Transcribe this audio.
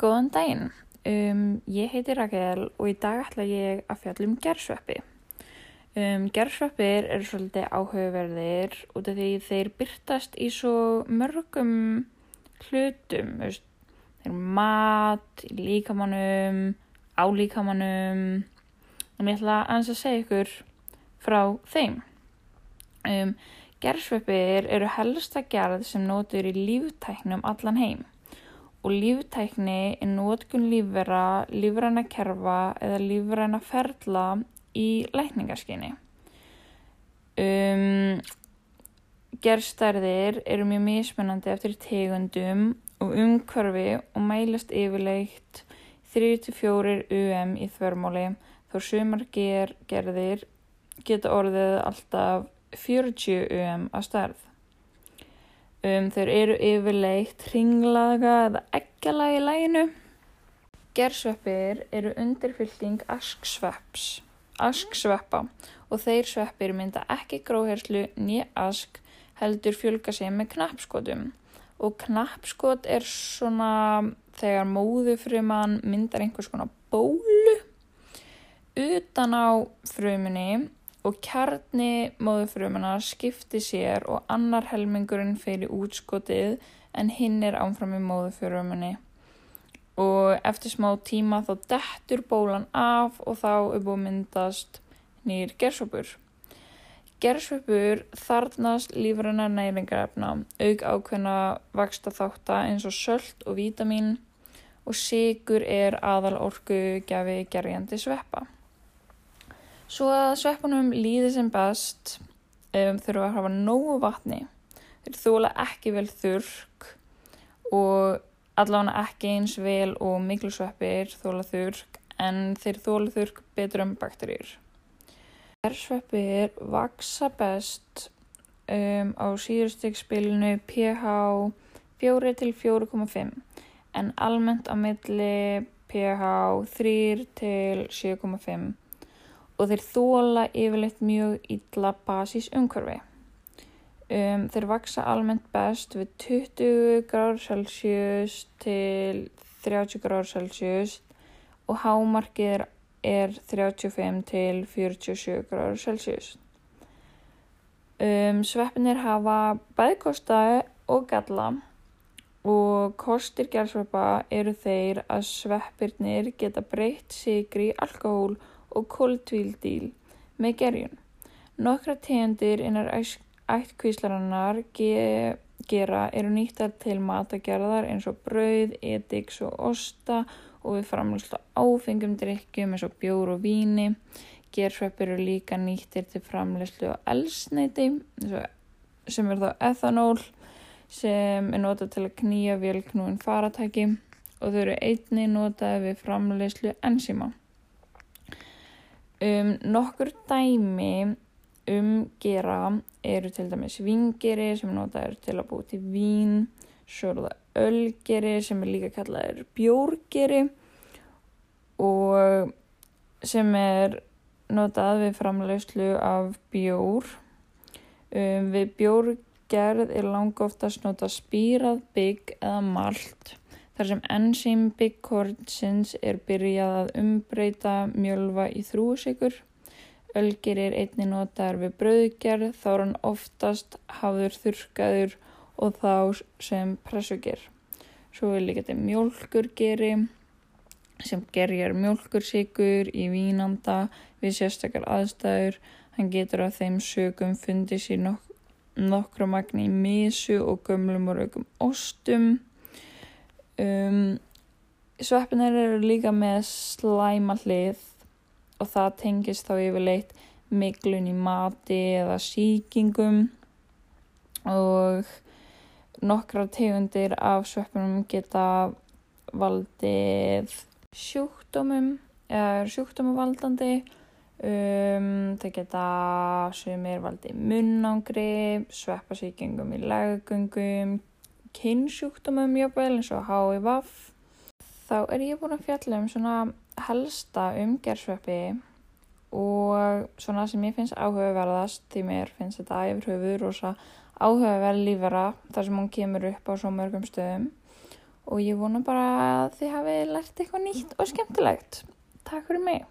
Góðan daginn, um, ég heiti Rakel og í dag ætla ég að fjalla um gersveppi. Um, gersveppir eru svolítið áhugaverðir út af því þeir byrtast í svo mörgum hlutum, veist, þeir eru mat, líkamannum, á líkamannum, en ég ætla að segja ykkur frá þeim. Um, gersveppir eru helsta gerð sem notur í líftæknum allan heim og líftækni er nótkun lífvera, lífræna kerfa eða lífræna ferla í lækningarskinni. Um, gerstærðir eru mjög mismunandi eftir tegundum og umhverfi og mælast yfirleitt 3-4 um í þvermáli þó sumar ger, gerðir geta orðið alltaf 40 um að stærð. Um, þeir eru yfirleitt ringlaga eða eggjala í læginu. Gersveppir eru undirfylging asksvepps, asksveppa og þeir sveppir mynda ekki gróherslu nýja ask heldur fjölga sig með knappskotum. Og knappskot er svona þegar móðufruman myndar einhvers konar bólu utan á frumunni og kjarni móðufrumuna skipti sér og annar helmingurinn fyrir útskotið en hinn er ánfram í móðufrumunni. Og eftir smá tíma þá dettur bólan af og þá er búið myndast nýr gersvöpur. Gersvöpur þarnast lífræna næringarefna, auk ákveðna vaksta þáttar eins og söllt og vítamin og sigur er aðal orgu gafi gerjandi sveppa. Svo að sveppunum líði sem best um, þurfa að hafa nógu vatni. Þeir þóla ekki vel þurrk og allavega ekki eins vel og miklu sveppir þóla þurrk en þeir þóla þurrk betur um bakterjur. Sveppir vaksa best um, á síðurstíkspilinu pH 4 til 4,5 en almennt á milli pH 3 til 7,5 og þeir þóla yfirleitt mjög illa basís umhverfi. Um, þeir vaksa almennt best við 20 gráður Celsius til 30 gráður Celsius og hámarkið er, er 35 til 47 gráður Celsius. Um, sveppinir hafa bæðkosta og galla og kostir gerðsveppa eru þeir að sveppirnir geta breytt sigri í alkohól og koltvíldíl með gerjun. Nokkra tegundir innar ættkvíslarannar ge gera eru nýttar til matagerðar eins og brauð, ediks og osta og við framlust á áfengum drikkjum eins og bjór og víni. Gersveppir eru líka nýttir til framleyslu og elsneiti sem er þá ethanól sem er notað til að knýja velknúin faratæki og þau eru einni notað við framleyslu enzíma. Um, nokkur dæmi um gera eru til dæmis vingeri sem notaður til að búið til vín, svo eru það ölgeri sem er líka kallaður bjórgeri og sem er notað við framlegslu af bjór. Um, við bjórgerð er langa oftast notað spírað, bygg eða malt þar sem enzím byggkornsins er byrjað að umbreyta mjölva í þrúsikur. Ölgir er einni notaðar við brauðgerð þá er hann oftast hafður þurkaður og þá sem pressuger. Svo er líka þetta mjölkurgeri sem gerjar mjölkursikur í vínanda við sérstakar aðstæður. Hann getur á þeim sögum fundið sér nok nokkru magni í misu og gömlum og raukum ostum. Um, Sveppinir eru líka með slæma hlið og það tengist þá yfirleitt miklun í mati eða síkingum og nokkra tegundir af sveppinum geta valdið sjúkdómum eða sjúkdómuvaldandi um, það geta sumir valdið munnangri sveppasíkingum í legungum kynnsjúkdómum jöfnvel eins og HIV þá er ég búin að fjalla um svona helsta umgersveppi og svona sem ég finnst áhugaverðast því mér finnst þetta yfir höfuð rosa áhugaverð lífara þar sem hún kemur upp á svo mörgum stöðum og ég vona bara að þið hafi lært eitthvað nýtt og skemmtilegt. Takk fyrir mig.